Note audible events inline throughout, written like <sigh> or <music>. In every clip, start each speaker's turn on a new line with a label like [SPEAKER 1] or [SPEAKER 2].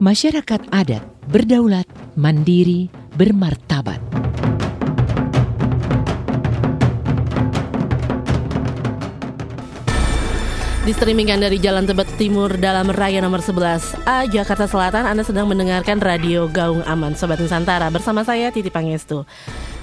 [SPEAKER 1] Masyarakat adat berdaulat, mandiri, bermartabat.
[SPEAKER 2] Di streamingan dari Jalan Tebet Timur dalam Raya nomor 11 A Jakarta Selatan Anda sedang mendengarkan Radio Gaung Aman Sobat Nusantara bersama saya Titi Pangestu.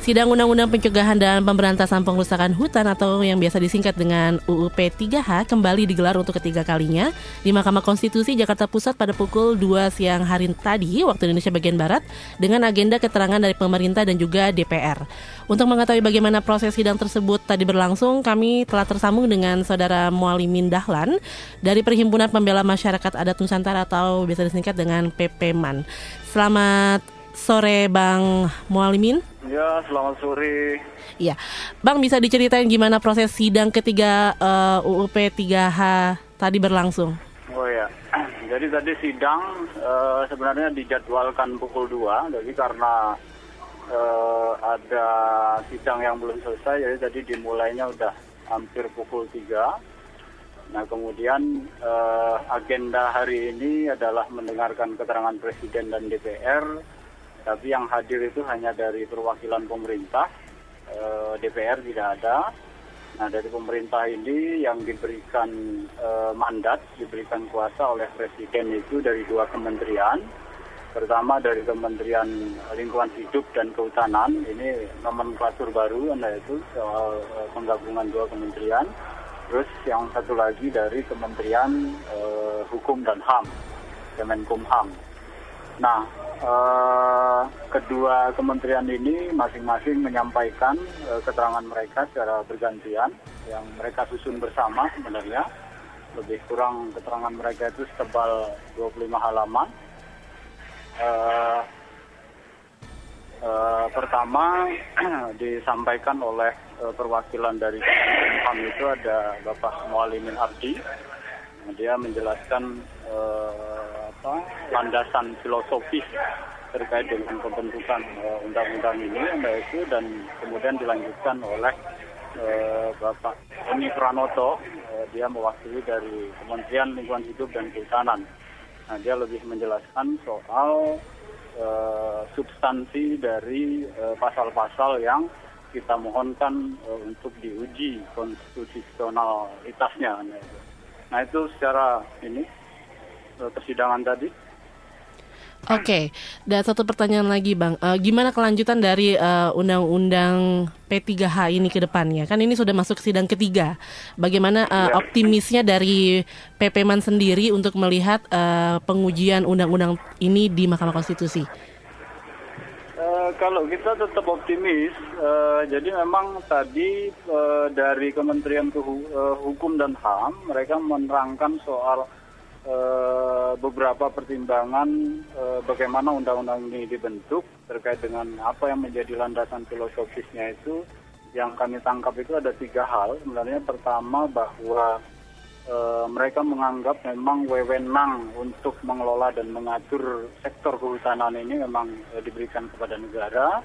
[SPEAKER 2] Sidang Undang-Undang Pencegahan dan Pemberantasan Pengerusakan Hutan atau yang biasa disingkat dengan UUP 3H kembali digelar untuk ketiga kalinya di Mahkamah Konstitusi Jakarta Pusat pada pukul 2 siang hari tadi waktu Indonesia bagian Barat dengan agenda keterangan dari pemerintah dan juga DPR. Untuk mengetahui bagaimana proses sidang tersebut tadi berlangsung, kami telah tersambung dengan Saudara Mualimin Dahlan dari Perhimpunan Pembela Masyarakat Adat Nusantara atau biasa disingkat dengan PPMAN. Selamat sore Bang Mualimin.
[SPEAKER 3] Ya, selamat sore.
[SPEAKER 2] Iya, Bang bisa diceritain gimana proses sidang ketiga uh, UUP 3H tadi berlangsung?
[SPEAKER 3] Oh ya, <clears throat> jadi tadi sidang uh, sebenarnya dijadwalkan pukul 2, jadi karena uh, ada sidang yang belum selesai, jadi tadi dimulainya udah hampir pukul 3. Nah kemudian uh, agenda hari ini adalah mendengarkan keterangan Presiden dan DPR tapi yang hadir itu hanya dari perwakilan pemerintah, eh, DPR tidak ada. Nah dari pemerintah ini yang diberikan e, mandat, diberikan kuasa oleh Presiden itu dari dua kementerian. Pertama dari Kementerian Lingkungan Hidup dan Kehutanan, ini nomenklatur baru, yaitu soal e, penggabungan dua kementerian. Terus yang satu lagi dari Kementerian e, Hukum dan HAM, Kemenkumham. Nah, eh, kedua kementerian ini masing-masing menyampaikan eh, keterangan mereka secara bergantian yang mereka susun bersama sebenarnya. Lebih kurang keterangan mereka itu setebal 25 halaman. Eh, eh, pertama <clears throat> disampaikan oleh eh, perwakilan dari Kemenkumham itu ada Bapak Mualimin Abdi. Dia menjelaskan eh, apa landasan filosofis terkait dengan pembentukan uh, undang-undang ini yaitu dan kemudian dilanjutkan oleh uh, Bapak Oni Pranoto uh, dia mewakili dari Kementerian Lingkungan Hidup dan Kehutanan. Nah, dia lebih menjelaskan soal uh, substansi dari pasal-pasal uh, yang kita mohonkan uh, untuk diuji konstitusionalitasnya. Nah itu secara ini Eh, persidangan tadi.
[SPEAKER 2] Oke, okay. dan satu pertanyaan lagi Bang, uh, gimana kelanjutan dari uh, undang-undang P3H ini ke depannya? Kan ini sudah masuk sidang ketiga. Bagaimana uh, ya. optimisnya dari PPMan sendiri untuk melihat uh, pengujian undang-undang ini di Mahkamah Konstitusi?
[SPEAKER 3] Uh, kalau kita tetap optimis, uh, jadi memang tadi uh, dari Kementerian Hukum dan HAM mereka menerangkan soal beberapa pertimbangan uh, bagaimana undang-undang ini dibentuk terkait dengan apa yang menjadi landasan filosofisnya itu. Yang kami tangkap itu ada tiga hal. Sebenarnya pertama bahwa uh, mereka menganggap memang wewenang untuk mengelola dan mengatur sektor kehutanan ini memang uh, diberikan kepada negara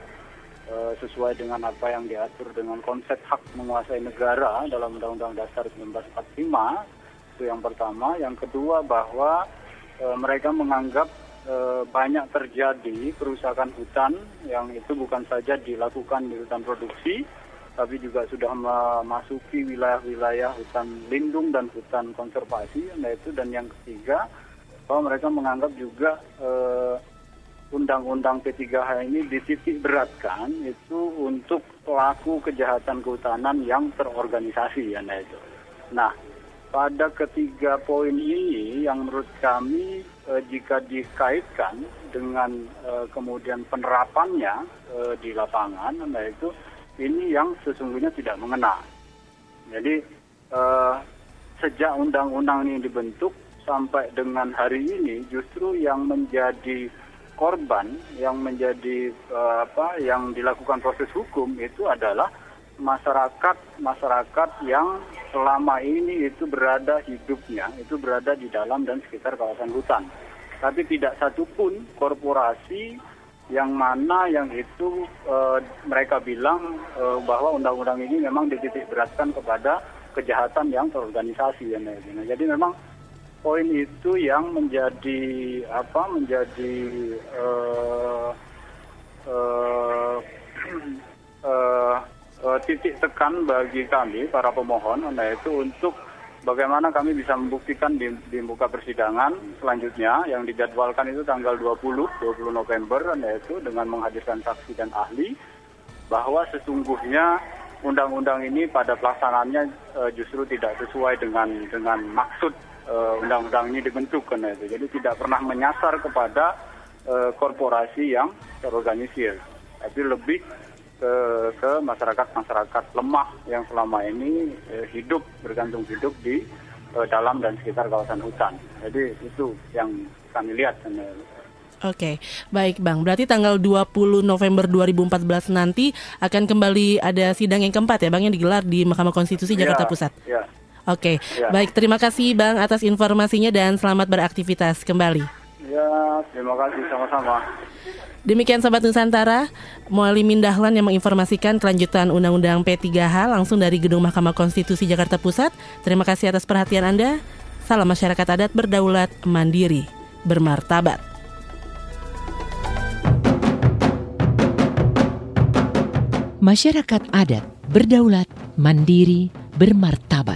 [SPEAKER 3] uh, sesuai dengan apa yang diatur dengan konsep hak menguasai negara dalam Undang-Undang Dasar 1945 itu yang pertama. Yang kedua bahwa e, mereka menganggap e, banyak terjadi kerusakan hutan yang itu bukan saja dilakukan di hutan produksi, tapi juga sudah memasuki wilayah-wilayah hutan lindung dan hutan konservasi. Nah itu dan yang ketiga bahwa mereka menganggap juga e, undang-undang P3H ini dititik beratkan itu untuk pelaku kejahatan kehutanan yang terorganisasi ya nah itu. Nah, pada ketiga poin ini yang menurut kami eh, jika dikaitkan dengan eh, kemudian penerapannya eh, di lapangan, nah itu ini yang sesungguhnya tidak mengena. Jadi eh, sejak undang-undang ini dibentuk sampai dengan hari ini justru yang menjadi korban, yang menjadi eh, apa, yang dilakukan proses hukum itu adalah masyarakat masyarakat yang selama ini itu berada hidupnya itu berada di dalam dan sekitar kawasan hutan. Tapi tidak satupun korporasi yang mana yang itu e, mereka bilang e, bahwa undang-undang ini memang dititik beratkan kepada kejahatan yang terorganisasi. Ya, nah, jadi memang poin itu yang menjadi apa menjadi uh, uh, titik tekan bagi kami para pemohon yaitu untuk bagaimana kami bisa membuktikan di, di muka persidangan selanjutnya yang dijadwalkan itu tanggal 20 20 November yaitu dengan menghadirkan saksi dan ahli bahwa sesungguhnya undang-undang ini pada pelaksanaannya uh, justru tidak sesuai dengan dengan maksud uh, undang-undang ini dibentuk karena itu. Jadi tidak pernah menyasar kepada uh, korporasi yang terorganisir, tapi lebih ke ke masyarakat-masyarakat lemah yang selama ini uh, hidup bergantung hidup di uh, dalam dan sekitar kawasan hutan. Jadi itu yang kami lihat.
[SPEAKER 2] Oke, baik Bang. Berarti tanggal 20 November 2014 nanti akan kembali ada sidang yang keempat ya Bang yang digelar di Mahkamah Konstitusi Jakarta ya, Pusat. Ya. Oke, ya. baik. Terima kasih Bang atas informasinya dan selamat beraktivitas kembali.
[SPEAKER 3] Ya, terima kasih sama-sama.
[SPEAKER 2] Demikian Sobat Nusantara, Mualimin Dahlan yang menginformasikan kelanjutan Undang-Undang P3H langsung dari Gedung Mahkamah Konstitusi Jakarta Pusat. Terima kasih atas perhatian Anda. Salam masyarakat adat berdaulat, mandiri, bermartabat.
[SPEAKER 1] Masyarakat adat berdaulat, mandiri, bermartabat.